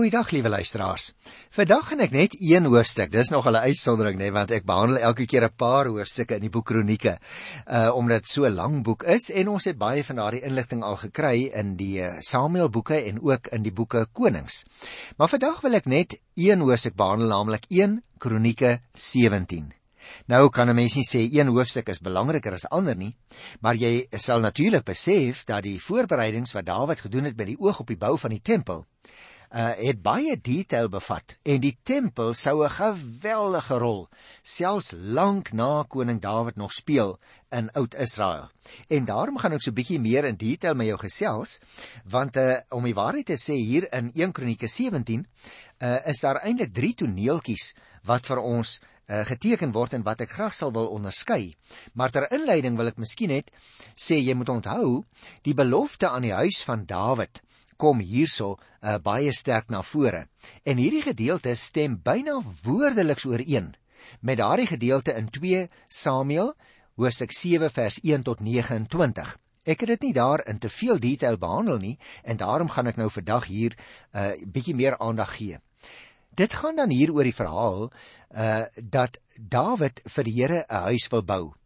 Goeiedag liewe luisteraars. Vandag gaan ek net een hoofstuk. Dis nog 'n uitsondering nê, nee, want ek behandel elke keer 'n paar hoofstukke in die boek Kronieke. Uh omdat dit so 'n lang boek is en ons het baie van daardie inligting al gekry in die uh, Samuel boeke en ook in die boeke Konings. Maar vandag wil ek net een hoofstuk behandel, naamlik 1 Kronieke 17. Nou kan 'n mens nie sê een hoofstuk is belangriker as ander nie, maar jy sal natuurlik besef dat die voorbereidings wat Dawid gedoen het by die oog op die bou van die tempel uh, het baie detail bevat en die tempel sou 'n geweldige rol selfs lank na koning Dawid nog speel in Oud-Israel. En daarom gaan ek so 'n bietjie meer in detail met jou gesels want uh, om die waarheid te sê hier in 1 Kronieke 17 uh, is daar eintlik 3 toneeltjies wat vir ons geteken word en wat ek graag sal wil onderskei. Maar ter inleiding wil ek miskien net sê jy moet onthou die belofte aan die huis van Dawid kom hierso uh, baie sterk na vore. En hierdie gedeelte stem byna woordeliks ooreen met daardie gedeelte in 2 Samuel hoofstuk 7 vers 1 tot 29. Ek het dit nie daar in te veel detail behandel nie en daarom gaan ek nou vandag hier 'n uh, bietjie meer aandag gee. Dit gaan dan hier oor die verhaal uh dat Dawid vir die Here 'n huis wil bou.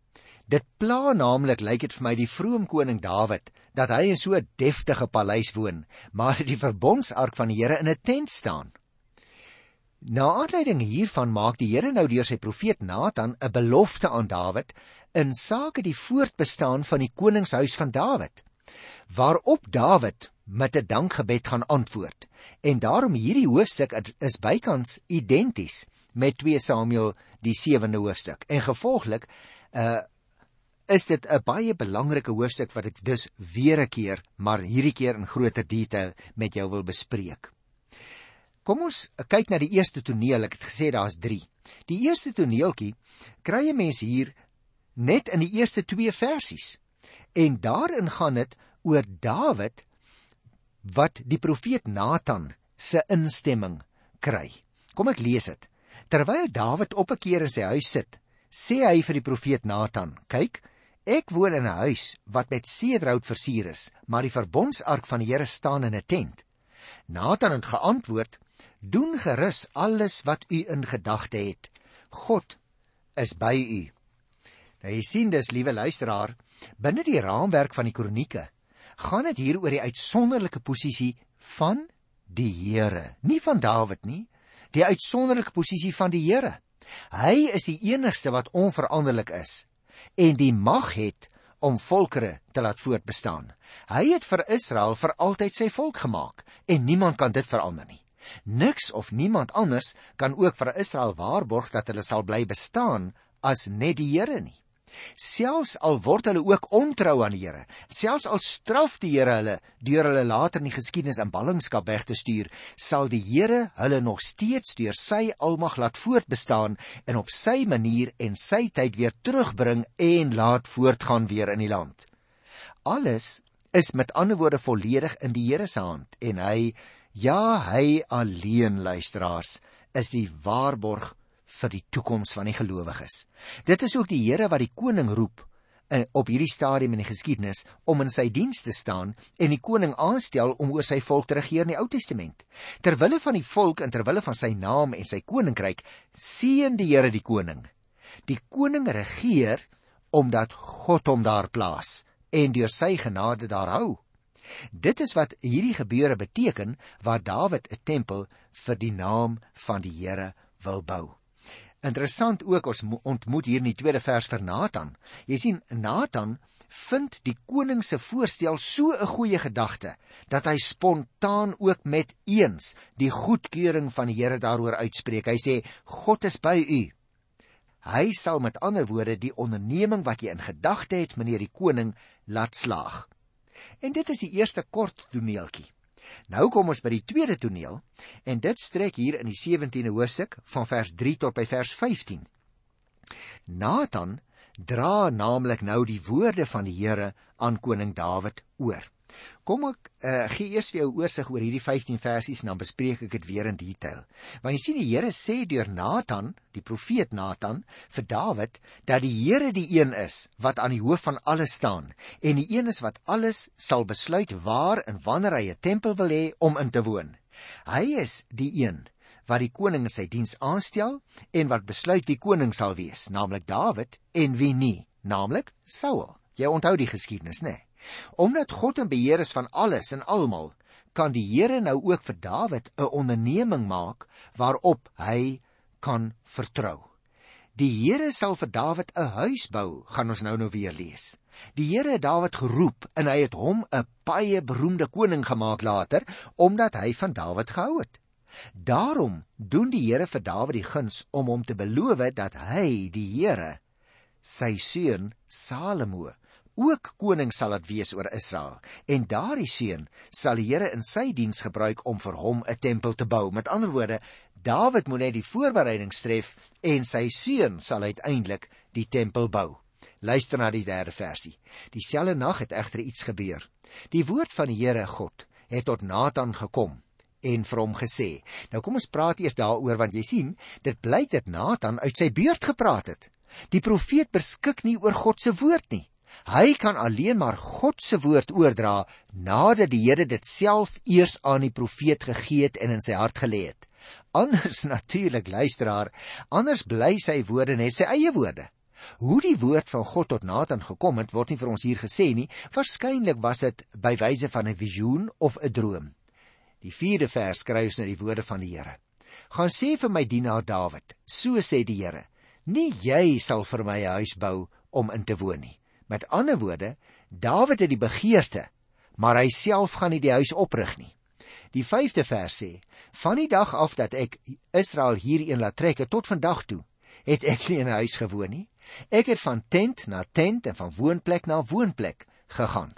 Dit pla naamlik lyk dit vir my die vroom koning Dawid dat hy in so 'n deftige paleis woon, maar die verbondsark van die Here in 'n tent staan. Na aanleiding hiervan maak die Here nou deur sy profeet Nathan 'n belofte aan Dawid in sake die voortbestaan van die koningshuis van Dawid, waarop Dawid met 'n dankgebed gaan antwoord. En daarom hierdie hoofstuk is bykans identies met 2 Samuel die 7de hoofstuk. En gevolglik uh is dit 'n baie belangrike hoofstuk wat ek dus weer 'n keer, maar hierdie keer in groter detail met jou wil bespreek. Kom ons kyk na die eerste toneel. Ek het gesê daar's 3. Die eerste toneeltjie kry 'n mens hier net in die eerste 2 versies. En daarin gaan dit oor Dawid wat die profeet Nathan se instemming kry. Kom ek lees dit. Terwyl Dawid op 'n keer in sy huis sit, sê hy vir die profeet Nathan: "Kyk, Ek woon in 'n huis wat met seedraad versier is, maar die verbondsark van die Here staan in 'n tent. Nathan het geantwoord: "Doen gerus alles wat u in gedagte het. God is by u." Nou jy sien dis liewe luisteraar, binne die raamwerk van die kronieke gaan dit hier oor die uitsonderlike posisie van die Here, nie van Dawid nie, die uitsonderlike posisie van die Here. Hy is die enigste wat onveranderlik is en die mag het om volkere te laat voortbestaan. Hy het vir Israel vir altyd sy volk gemaak en niemand kan dit verander nie. Niks of niemand anders kan ook vir Israel waarborg dat hulle sal bly bestaan as net die Here nie. Selfs al word hulle ook ontrou aan die Here, selfs al straf die Here hulle deur hulle later in die geskiedenis in ballingskap weg te stuur, sal die Here hulle nog steeds deur sy almag laat voortbestaan en op sy manier en sy tyd weer terugbring en laat voortgaan weer in die land. Alles is met ander woorde volledig in die Here se hand en hy ja, hy alleen luisteraars is die waarborg vir die toekoms van die gelowiges. Dit is ook die Here wat die koning roep in op hierdie stadium in die geskiedenis om in sy diens te staan en die koning aanstel om oor sy volk te regeer in die Ou Testament. Terwille van die volk en terwille van sy naam en sy koninkryk seën die Here die koning. Die koning regeer omdat God hom daar plaas en deur sy genade daar hou. Dit is wat hierdie gebeure beteken waar Dawid 'n tempel vir die naam van die Here wil bou. Interessant ook ons ontmoet hier in die tweede vers vir Nathan. Jy sien Nathan vind die koning se voorstel so 'n goeie gedagte dat hy spontaan ook met eens die goedkeuring van die Here daaroor uitspreek. Hy sê God is by u. Hy sal met ander woorde die onderneming wat jy in gedagte het, meneer die koning, laat slaag. En dit is die eerste kort toneeltjie. Nou kom ons by die tweede toneel en dit strek hier in die 17de hoofstuk van vers 3 tot by vers 15. Nathan dra naamlik nou die woorde van die Here aan koning Dawid oor. Kom ek uh, gee eers vir jou oorsig oor hierdie 15 versies en dan bespreek ek dit weer in detail. Want jy sien die Here sê deur Nathan, die profeet Nathan, vir Dawid dat die Here die een is wat aan die hoof van alles staan en die een is wat alles sal besluit waar en wanneer hy 'n tempel wil hê om in te woon. Hy is die een wat die koning in sy diens aanstel en wat besluit wie koning sal wees, naamlik Dawid en wie nie, naamlik Saul. Jy onthou die geskiedenis, né? Nee? Omdat God in beheer is van alles en almal, kan die Here nou ook vir Dawid 'n onderneming maak waarop hy kan vertrou. Die Here sal vir Dawid 'n huis bou, gaan ons nou nou weer lees. Die Here het Dawid geroep en hy het hom 'n baie beroemde koning gemaak later omdat hy van Dawid gehou het. Daarom doen die Here vir Dawid die guns om hom te beloof dat hy, die Here, sy seun Salomo ook koning sal laat wees oor Israel en daardie seun sal die Here in sy diens gebruik om vir hom 'n tempel te bou. Met ander woorde, Dawid moet net die voorbereidings tref en sy seun sal uiteindelik die tempel bou. Luister na die derde versie. Dieselfde nag het egter iets gebeur. Die woord van die Here God het tot Nathan gekom en vir hom gesê. Nou kom ons praat eers daaroor want jy sien, dit blyk dat Nathan uit sy beurt gepraat het. Die profeet beskik nie oor God se woord nie. Hy kan alleen maar God se woord oordra nadat die Here dit self eers aan die profeet gegee het en in sy hart gelê het. Anders natuurlik luisteraar, anders bly sy woorde net sy eie woorde. Hoe die woord van God tot Nathan gekom het, word nie vir ons hier gesê nie. Waarskynlik was dit by wyse van 'n visioen of 'n droom. Die 4de vers skryf ons na die woorde van die Here. Gaan sê vir my dienaar Dawid, so sê die Here, nie jy sal vir my 'n huis bou om in te woon nie. Met ander woorde, Dawid het die begeerte, maar hy self gaan nie die huis oprig nie. Die 5de vers sê: Van die dag af dat ek Israel hierheen laat trek tot vandag toe, het ek nie in 'n huis gewoon nie. Ek het van tent na tent en van woonplek na woonplek gegaan.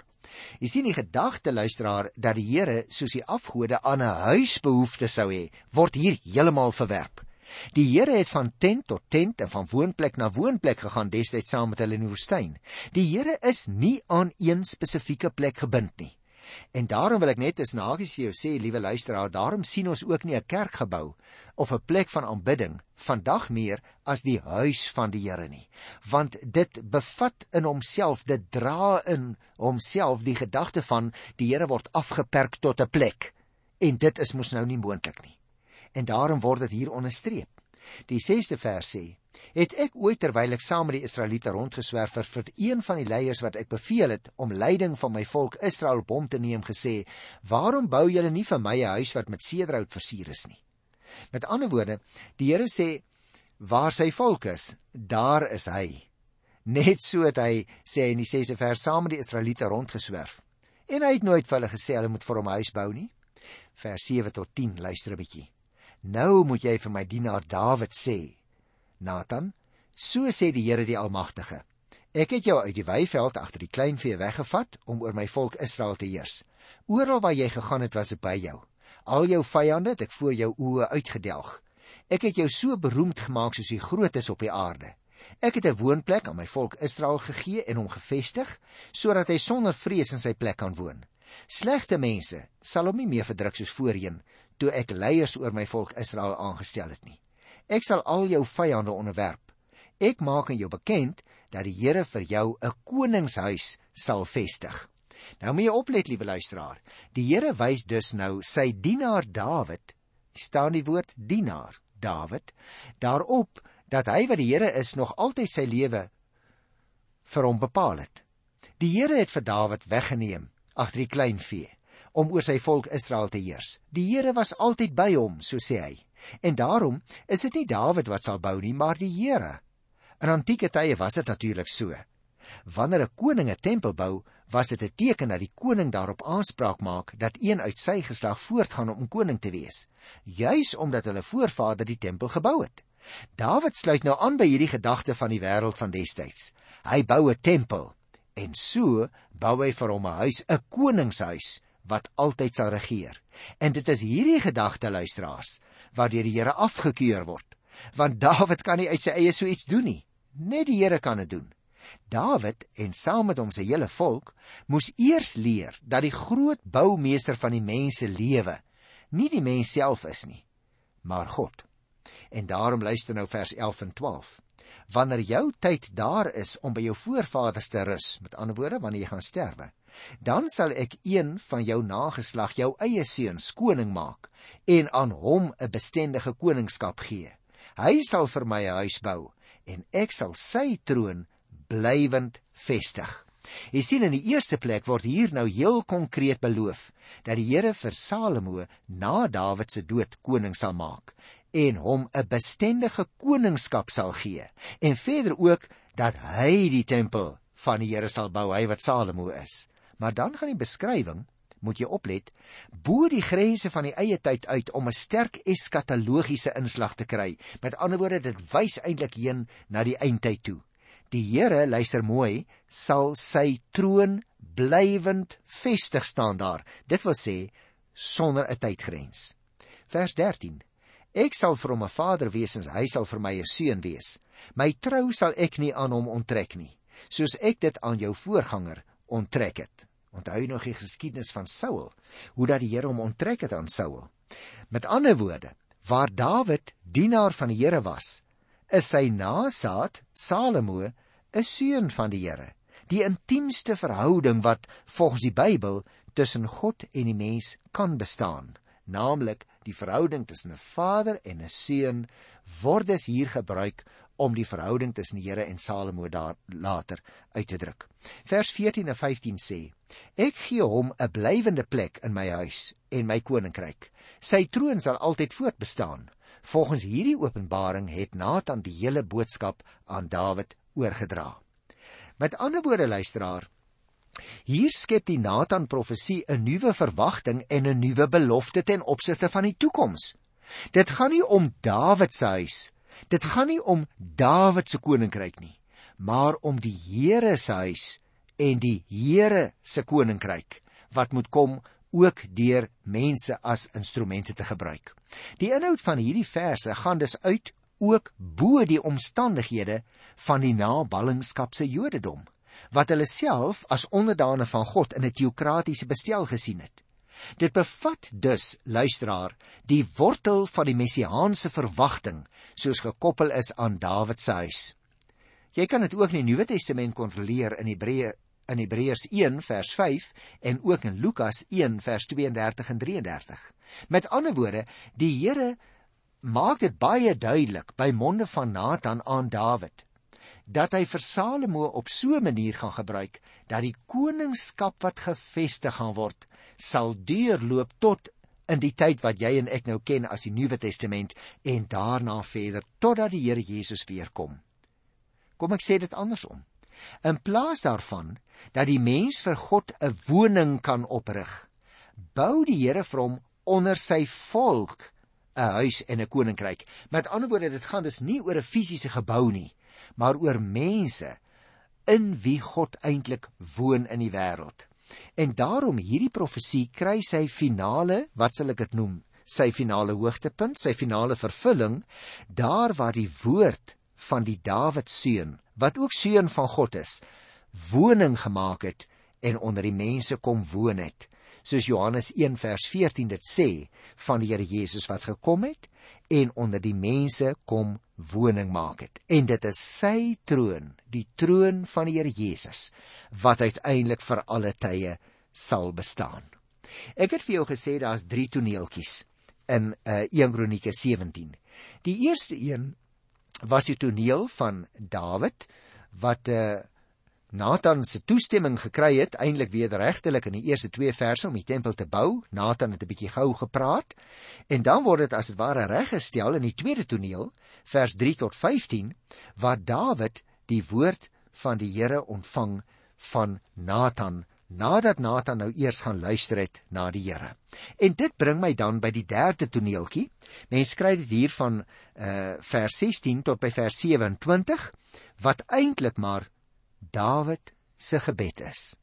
Jy sien die gedagte luisteraar dat die Here soos die afgode aan 'n huisbehoefte sou hê, word hier heeltemal verwerp. Die Here het van tent tot tent en van woonplek na woonplek gegaan destyds saam met hulle in die woestyn. Die Here is nie aan een spesifieke plek gebind nie. En daarom wil ek net as nagies vir jou sê, liewe luisteraar, daarom sien ons ook nie 'n kerkgebou of 'n plek van aanbidding vandag meer as die huis van die Here nie. Want dit bevat in homself, dit dra in homself die gedagte van die Here word afgeperk tot 'n plek. En dit is mos nou nie moontlik nie. En daarom word dit hier onderstreep. Die 6ste vers sê: "Het ek ooit terwyl ek saam met die Israeliete rondgeswerf vir vir een van die leiers wat ek beveel het om leiding van my volk Israel op hom te neem gesê: Waarom bou julle nie vir my 'n huis wat met sederhout versier is nie?" Met ander woorde, die Here sê waar sy volk is, daar is hy. Net so het hy sê in die 6ste vers saam met die Israeliete rondgeswerf. En hy het nooit vir hulle gesê hulle moet vir hom 'n huis bou nie. Vers 7 tot 10, luister 'n bietjie. Nou moet jy vir my dienaar Dawid sê: Nathan, so sê die Here die Almagtige: Ek het jou uit die weiveld agter die kleinvee weggevat om oor my volk Israel te heers. Oral waar jy gegaan het, was ek by jou. Al jou vyande het ek voor jou oë uitgedelg. Ek het jou so beroemd gemaak soos die grootes op die aarde. Ek het 'n woonplek aan my volk Israel gegee en hom gevestig sodat hy sonder vrees in sy plek kan woon. Slegte mense sal hom nie meer verdruk soos voorheen toe ek leiers oor my volk Israel aangestel het nie. Ek sal al jou vyande onderwerp. Ek maak aan jou bekend dat die Here vir jou 'n koningshuis sal vestig. Nou moet jy oplet, liewe luisteraar. Die Here wys dus nou sy dienaar Dawid, staan die woord dienaar, Dawid, daarop dat hy wat die Here is nog altyd sy lewe vir hom bepaal het. Die Here het vir Dawid weggeneem agter die klein vee om oor sy volk Israel te heers. Die Here was altyd by hom, so sê hy. En daarom is dit nie Dawid wat sal bou nie, maar die Here. In antieke tye was dit natuurlik so. Wanneer 'n koning 'n tempel bou, was dit 'n teken dat die koning daarop aanspraak maak dat een uit sy geslag voortgaan om koning te wees, juis omdat hulle voorvader die tempel gebou het. Dawid sluit nou aan by hierdie gedagte van die wêreld van destyds. Hy bou 'n tempel en so bou hy vir hom 'n huis, 'n koningshuis wat altyd sal regeer. En dit is hierdie gedagte luisteraars wat deur die Here afgekeur word. Want Dawid kan nie uit sy eie so iets doen nie. Net die Here kan dit doen. Dawid en saam met hom se hele volk moes eers leer dat die groot boumeester van die mense lewe nie die mens self is nie, maar God. En daarom luister nou vers 11 en 12. Wanneer jou tyd daar is om by jou voorvaders te rus, met ander woorde wanneer jy gaan sterwe, dan sal ek een van jou nageslag, jou eie seuns, koning maak en aan hom 'n bestendige koningskap gee. Hy sal vir my 'n huis bou en ek sal sy troon blywend vestig. Jy sien in die eerste plek word hier nou heel konkreet beloof dat die Here vir Salomo na Dawid se dood koning sal maak en hom 'n bestendige koningskap sal gee en verder ook dat hy die tempel van die Here sal bou, hy wat Salomo is. Maar dan gaan die beskrywing moet jy oplet bo die grense van die eie tyd uit om 'n sterk eskatologiese inslag te kry. Met ander woorde, dit wys eintlik heen na die eindtyd toe. Die Here, luister mooi, sal sy troon blywend vestig staan daar. Dit wil sê sonder 'n tydgrens. Vers 13. Ek sal vir hom 'n vader wees en hy sal vir my 'n seun wees. My trou sal ek nie aan hom onttrek nie, soos ek dit aan jou voorganger onttrek het. Onthou nog die geskiedenis van Saul, hoe dat die Here hom onttrek het aan Saul. Met ander woorde, waar Dawid dienaar van die Here was, is sy nasaat Salomo 'n seun van die Here. Die intiemste verhouding wat volgens die Bybel tussen God en die mens kan bestaan, naamlik die verhouding tussen 'n vader en 'n seun, word dus hier gebruik om die verhouding tussen die Here en Salomo daar later uit te druk. Vers 14 en 15 sê: Ek gee hom 'n blywende plek in my huis en my koninkryk. Sy troon sal altyd voortbestaan. Volgens hierdie openbaring het Nathan die hele boodskap aan Dawid oorgedra. Met ander woorde luisteraar, hier skep die Nathan profesie 'n nuwe verwagting en 'n nuwe belofte ten opsigte van die toekoms. Dit gaan nie om Dawid se huis, dit gaan nie om Dawid se koninkryk nie, maar om die Here se huis en die Here se koninkryk wat moet kom ook deur mense as instrumente te gebruik. Die inhoud van hierdie verse gaan dus uit ook bo die omstandighede van die naballingskapse Jodendom wat hulle self as onderdane van God in 'n teokratiese bestel gesien het. Dit bevat dus, luisteraar, die wortel van die messiaanse verwagting soos gekoppel is aan Dawid se huis. Jy kan dit ook in die Nuwe Testament kontroleer in Hebreë in Hebreërs 1 vers 5 en ook in Lukas 1 vers 32 en 33. Met ander woorde, die Here maak dit baie duidelik by monde van Nathan aan Dawid dat hy vir Salomo op so 'n manier gaan gebruik dat die koningskap wat gevestig gaan word sal deurloop tot in die tyd wat jy en ek nou ken as die Nuwe Testament en daarna verder totdat die Here Jesus weer kom. Kom ek sê dit andersom. In plaas daarvan dat die mens vir God 'n woning kan oprig, bou die Here vir hom onder sy volk 'n huis en 'n koninkryk. Met ander woorde, dit gaan dus nie oor 'n fisiese gebou nie, maar oor mense in wie God eintlik woon in die wêreld. En daarom hierdie profesie kry sy finale, wat sal ek dit noem? Sy finale hoogtepunt, sy finale vervulling, daar waar die woord van die Dawid seun, wat ook seun van God is, woning gemaak het en onder die mense kom woon het. Soos Johannes 1 vers 14 dit sê van die Here Jesus wat gekom het en onder die mense kom woning maak het. En dit is sy troon, die troon van die Here Jesus wat uiteindelik vir alle tye sal bestaan. Ek het vir jou gesê daar's 3 toneeltjies in uh, 1 Kronieke 17. Die eerste een was die toneel van Dawid wat uh, Nathan se toestemming gekry het eintlik wederregtelik in die eerste 2 verse om die tempel te bou. Nathan het 'n bietjie gou gepraat en dan word dit as dit ware reggestel in die tweede toneel vers 3 tot 15 waar Dawid die woord van die Here ontvang van Nathan nadat Nathan nou eers gaan luister het na die Here. En dit bring my dan by die derde toneeltjie. Mense skryf dit hier van uh vers 16 tot by vers 27 wat eintlik maar Dawid se gebed is.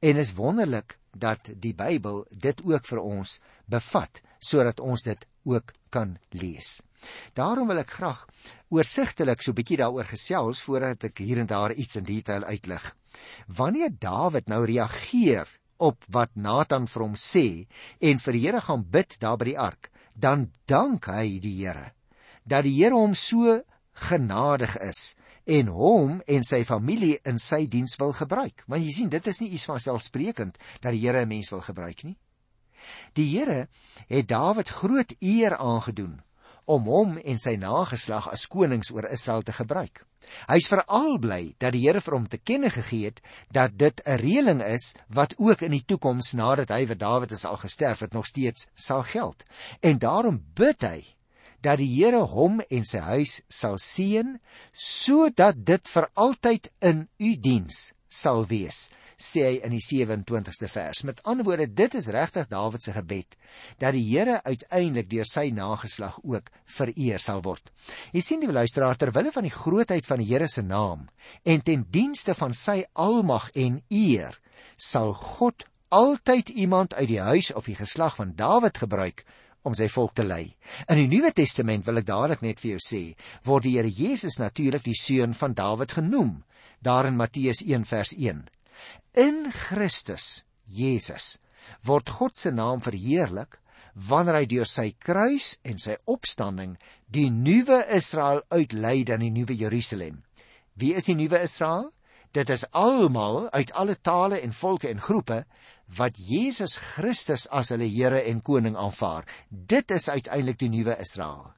En is wonderlik dat die Bybel dit ook vir ons bevat sodat ons dit ook kan lees. Daarom wil ek graag oorsigtelik so 'n bietjie daaroor gesels voordat ek hier en daar iets in detail uitlig. Wanneer Dawid nou reageer op wat Nathan vir hom sê en vir die Here gaan bid daar by die ark, dan dank hy die Here dat die Here hom so genadig is en hom en sy familie in sy diens wil gebruik. Maar jy sien, dit is nie iets van selfsprekend dat die Here 'n mens wil gebruik nie. Die Here het Dawid groot eer aangedoen om hom en sy nageslag as konings oor Israel te gebruik. Hy's veral bly dat die Here vir hom te kenne gegee het dat dit 'n reëling is wat ook in die toekoms nadat hy wat Dawid is al gesterf het nog steeds sal geld. En daarom bid hy dat die Here hom en sy huis sal seën sodat dit vir altyd in u diens sal wees sê hy in die 27ste vers. Met ander woorde, dit is regtig Dawid se gebed dat die Here uiteindelik deur sy nageslag ook vereer sal word. Jy sien die luisteraar ter wille van die grootheid van die Here se naam en ten dienste van sy almag en eer sal God altyd iemand uit die huis of die geslag van Dawid gebruik om sy volk te lei. In die Nuwe Testament wil ek dadelik net vir jou sê, word die Here Jesus natuurlik die seun van Dawid genoem, daar in Matteus 1 vers 1. In Christus Jesus word God se naam verheerlik wanneer hy deur sy kruis en sy opstanding die nuwe Israel uitlei dan die nuwe Jerusalem. Wie is die nuwe Israel? Dit is almal uit alle tale en volke en groepe wat Jesus Christus as hulle Here en koning aanvaar. Dit is uiteindelik die nuwe Israel.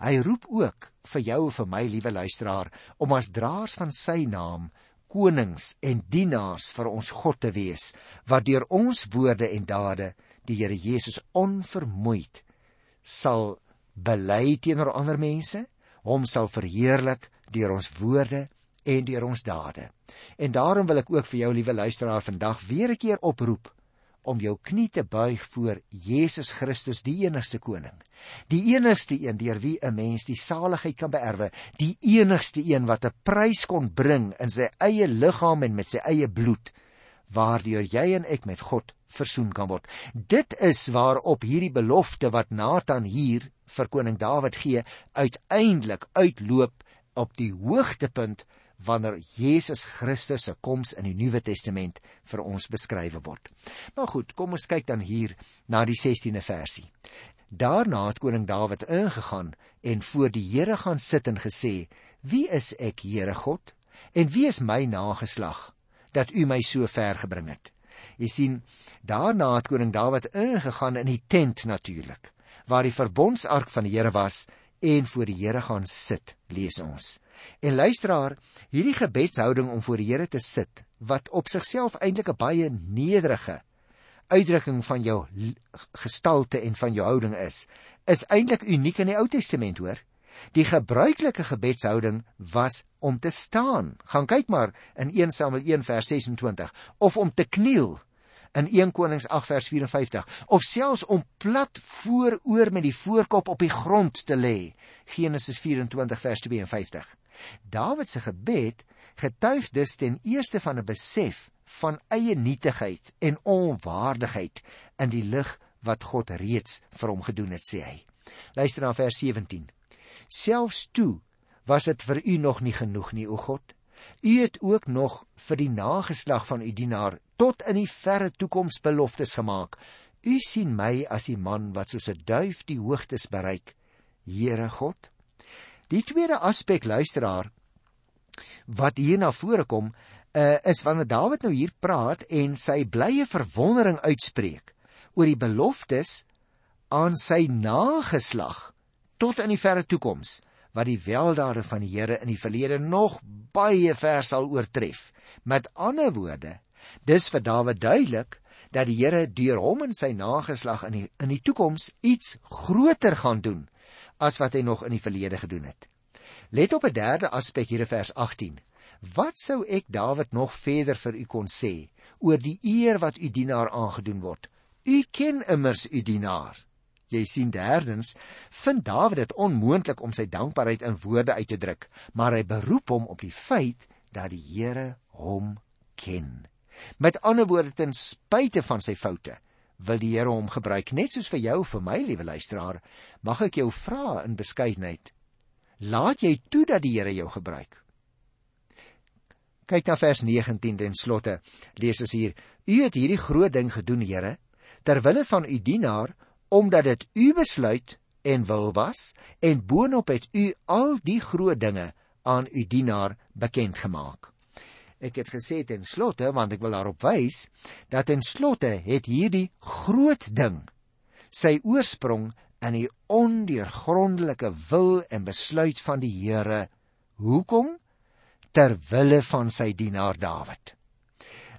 Hy roep ook vir jou en vir my, liewe luisteraar, om as draers van sy naam konings en dienaars vir ons God te wees, wat deur ons woorde en dade die Here Jesus onvermoeid sal bely teenoor ander mense, hom sal verheerlik deur ons woorde en deur ons dade. En daarom wil ek ook vir jou liewe luisteraar vandag weer 'n keer oproep om jou knie te buig voor Jesus Christus die enigste koning. Die enigste een deur wie 'n mens die saligheid kan beerwe, die enigste een wat 'n prys kon bring in sy eie liggaam en met sy eie bloed waardeur jy en ek met God versoen kan word. Dit is waarop hierdie belofte wat Nathan hier vir koning Dawid gee, uiteindelik uitloop op die hoogtepunt wanneer Jesus Christus se koms in die Nuwe Testament vir ons beskryf word. Maar goed, kom ons kyk dan hier na die 16de versie. Daarna het koning Dawid ingegaan en voor die Here gaan sit en gesê: "Wie is ek, Here God? En wie is my nageslag dat U my so ver gebring het?" Jy sien, daarna het koning Dawid ingegaan in die tent natuurlik, waar die verbondsark van die Here was en voor die Here gaan sit, lees ons. En luisteraar, hierdie gebedshouding om voor die Here te sit, wat op sigself eintlik 'n baie nederige uitdrukking van jou gestalte en van jou houding is, is eintlik uniek in die Ou Testament, hoor. Die gebruikelike gebedshouding was om te staan. Gaan kyk maar in 1 Samuel 1 vers 26 of om te kniel in 1 Konings 8 vers 54 of selfs om plat vooroor met die voorkop op die grond te lê. Genesis 24 vers 52. Dawid se gebed getuig dus ten eerste van 'n besef van eie nietigheid en onwaardigheid in die lig wat God reeds vir hom gedoen het, sê hy. Luister na vers 17. Selfs toe was dit vir u nog nie genoeg nie, o God. U het ook nog vir die nageslag van u dienaar tot in die verre toekoms beloftes gemaak. U sien my as die man wat soos 'n duif die hoogtes bereik. Here God, Die tweede aspek luisteraar wat hier na vore kom, uh, is wanneer Dawid nou hier praat en sy blye verwondering uitspreek oor die beloftes aan sy nageslag tot in die verre toekoms wat die weldade van die Here in die verlede nog baie ver sal oortref. Met ander woorde, dis vir Dawid duidelik dat die Here deur hom en sy nageslag in die in die toekoms iets groter gaan doen as wat hy nog in die verlede gedoen het. Let op 'n derde aspek hier in vers 18. Wat sou ek Dawid nog verder vir u kon sê oor die eer wat u dienaar aangedoen word? U ken immers u dienaar. Jy sien derdens, vind Dawid dit onmoontlik om sy dankbaarheid in woorde uit te druk, maar hy beroep hom op die feit dat die Here hom ken. Met ander woorde, ten spyte van sy foute, wil die Here hom gebruik net soos vir jou vir my liewe luisteraar. Mag ek jou vra in beskeidenheid laat jy toe dat die Here jou gebruik. Kyk na vers 19 ten slotte. Lees ons hier u het hierdie groot ding gedoen Here ter wille van u dienaar omdat dit u besluit en wil was en boonop het u al die groot dinge aan u dienaar bekend gemaak. Ek het gesê ten slotte want ek wil daarop wys dat ten slotte het hierdie groot ding sy oorsprong in die ondeurgrondelike wil en besluit van die Here. Hoekom? Ter wille van sy dienaar Dawid.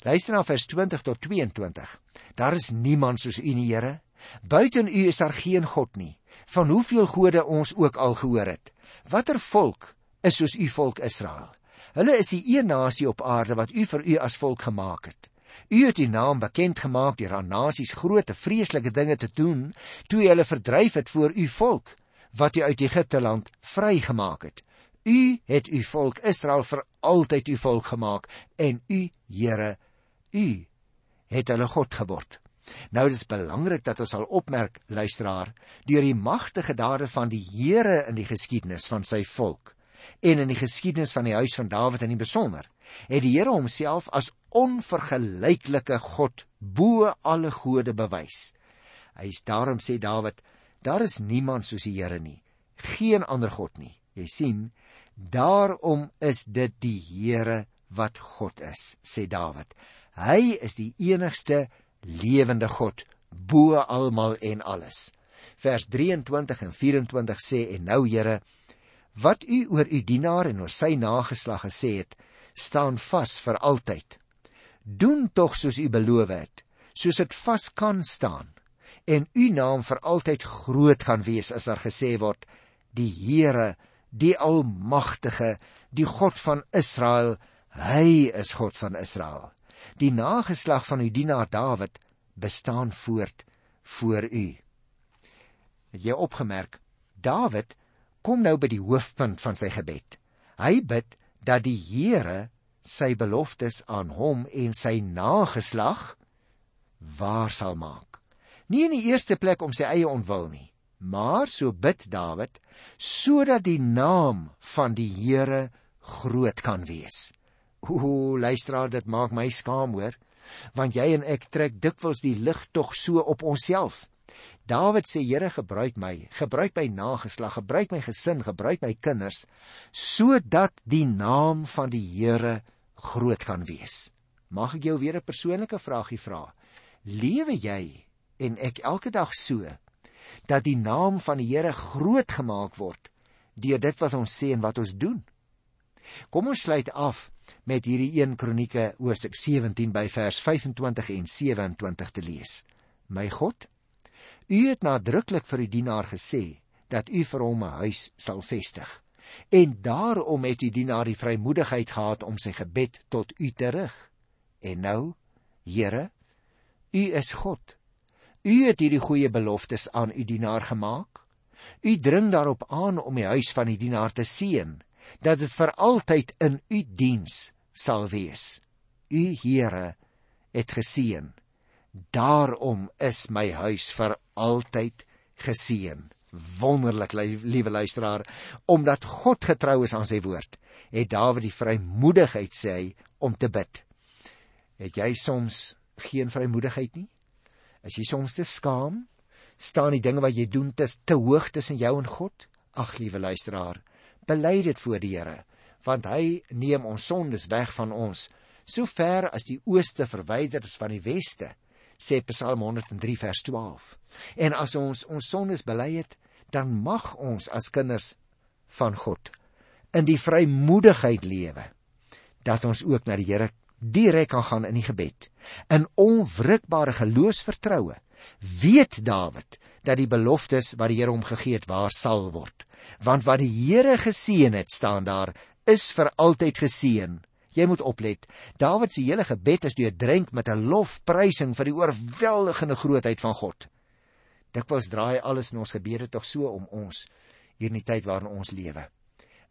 Luister na vers 20 tot 22. Daar is niemand soos U nie, Here. Buiten U is daar geen God nie. Van hoeveel gode ons ook al gehoor het. Watter volk is soos U volk Israel? Hulle is die een nasie op aarde wat U vir U as volk gemaak het. U het U naam bekend gemaak deur aan nasies groot vreeslike dinge te doen toe U hulle verdryf het voor U volk wat U uit Egipte land vrygemaak het. U het U volk Israel vir altyd U volk gemaak en U Here, U het hulle God geword. Nou dis belangrik dat ons sal opmerk, luisteraar, deur die magtige dade van die Here in die geskiedenis van sy volk en in die geskiedenis van die huis van Dawid in die besonder, het die Here homself as onvergelyklike God bo alle gode bewys. Hy is daarom sê Dawid, daar is niemand soos die Here nie, geen ander God nie. Jy sien, daarom is dit die Here wat God is, sê Dawid. Hy is die enigste lewende God bo almal en alles. Vers 23 en 24 sê en nou Here, wat u oor u dienaar en oor sy nageslag gesê het, staan vas vir altyd. Doen tog soos u beloof het, soos dit vas kan staan. En u naam vir altyd groot gaan wees as daar gesê word: Die Here, die Almagtige, die God van Israel, hy is God van Israel. Die nageslag van u dienaar Dawid bestaan voort voor u. Het jy opgemerk? Dawid kom nou by die hoofpunt van sy gebed. Hy bid dat die Here sy beloftes aan hom en sy nageslag waar sal maak. Nie in die eerste plek om sy eie ontwil nie, maar so bid Dawid sodat die naam van die Here groot kan wees. Ooh, luisteraar, dit maak my skaam hoor, want jy en ek trek dikwels die lig tog so op onsself. Dawid sê Here gebruik my, gebruik my nageslag, gebruik my gesin, gebruik my kinders sodat die naam van die Here groot kan wees. Mag ek jou weer 'n persoonlike vraagie vra? Lewe jy en ek elke dag so dat die naam van die Here groot gemaak word deur dit wat ons sê en wat ons doen? Kom ons sluit af met hierdie 1 Kronieke hoofstuk 17 by vers 25 en 27 te lees. My God, U het nadruklik vir die dienaar gesê dat u vir hom 'n huis sal vestig. En daarom het die dienaar die vrymoedigheid gehad om sy gebed tot u te rig. En nou, Here, u is God. U het hierdie goeie beloftes aan u dienaar gemaak. U dring daarop aan om die huis van die dienaar te seën, dat dit vir altyd in u diens sal wees. U Here het geseën. Daarom is my huis vir altyd geseën. Wonderlik, liewe luisteraar, omdat God getrou is aan sy woord, het Dawid die vrymoedigheid sê hy om te bid. Het jy soms geen vrymoedigheid nie? Is jy soms te skaam? Staan die dinge wat jy doen te te hoog tussen jou en God? Ag, liewe luisteraar, bely dit voor die Here, want hy neem ons sondes weg van ons, so ver as die ooste verwyder is van die weste sê Psalm 103 vers 12. En as ons ons sondes bely het, dan mag ons as kinders van God in die vrymoedigheid lewe dat ons ook na die Here direk kan gaan in die gebed. In onwrikbare geloofsvertroue weet Dawid dat die beloftes wat die Here hom gegee het waar sal word. Want wat die Here geseën het, staan daar, is vir altyd geseën Jy moet oplet. Dawid se hele gebed is deurdrenk met 'n lofprysing vir die oorweldigende grootheid van God. Dikwels draai alles in ons gebede tog so om ons hier in die tyd waarin ons lewe.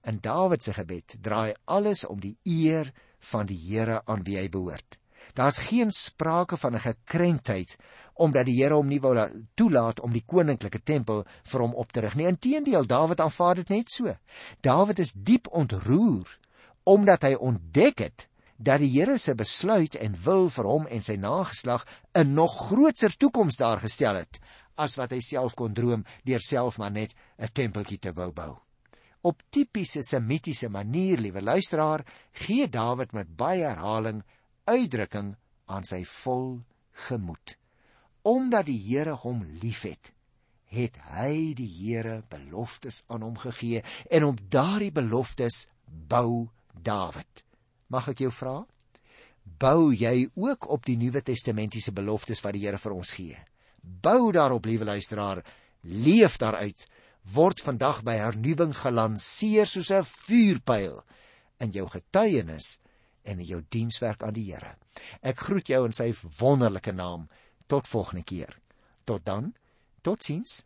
In Dawid se gebed draai alles om die eer van die Here aan wie hy behoort. Daar's geen sprake van 'n gekrenktheid omdat die Here hom nie wou toelaat om die koninklike tempel vir hom op te rig nie. Inteendeel, Dawid aanvaar dit net so. Dawid is diep ontroer omdat hy ontdek het dat die Here se besluit en wil vir hom en sy nageslag 'n nog groter toekoms daar gestel het as wat hy self kon droom deur self maar net 'n tempeltjie te wou bou. Op tipiese semitiese manier, liewe luisteraar, gee Dawid met baie herhaling uitdrukking aan sy vol gemoed. Omdat die Here hom liefhet, het hy die Here beloftes aan hom gegee en op daardie beloftes bou Dawid. Mag ek jou vra? Bou jy ook op die Nuwe Testamentiese beloftes wat die Here vir ons gee? Bou daarop, liewe luisteraar, leef daaruit, word vandag by hernuwing gelanseer soos 'n vuurpyl in jou getuienis en in jou dienswerk aan die Here. Ek groet jou in sy wonderlike naam. Tot volgende keer. Tot dan. Totsiens.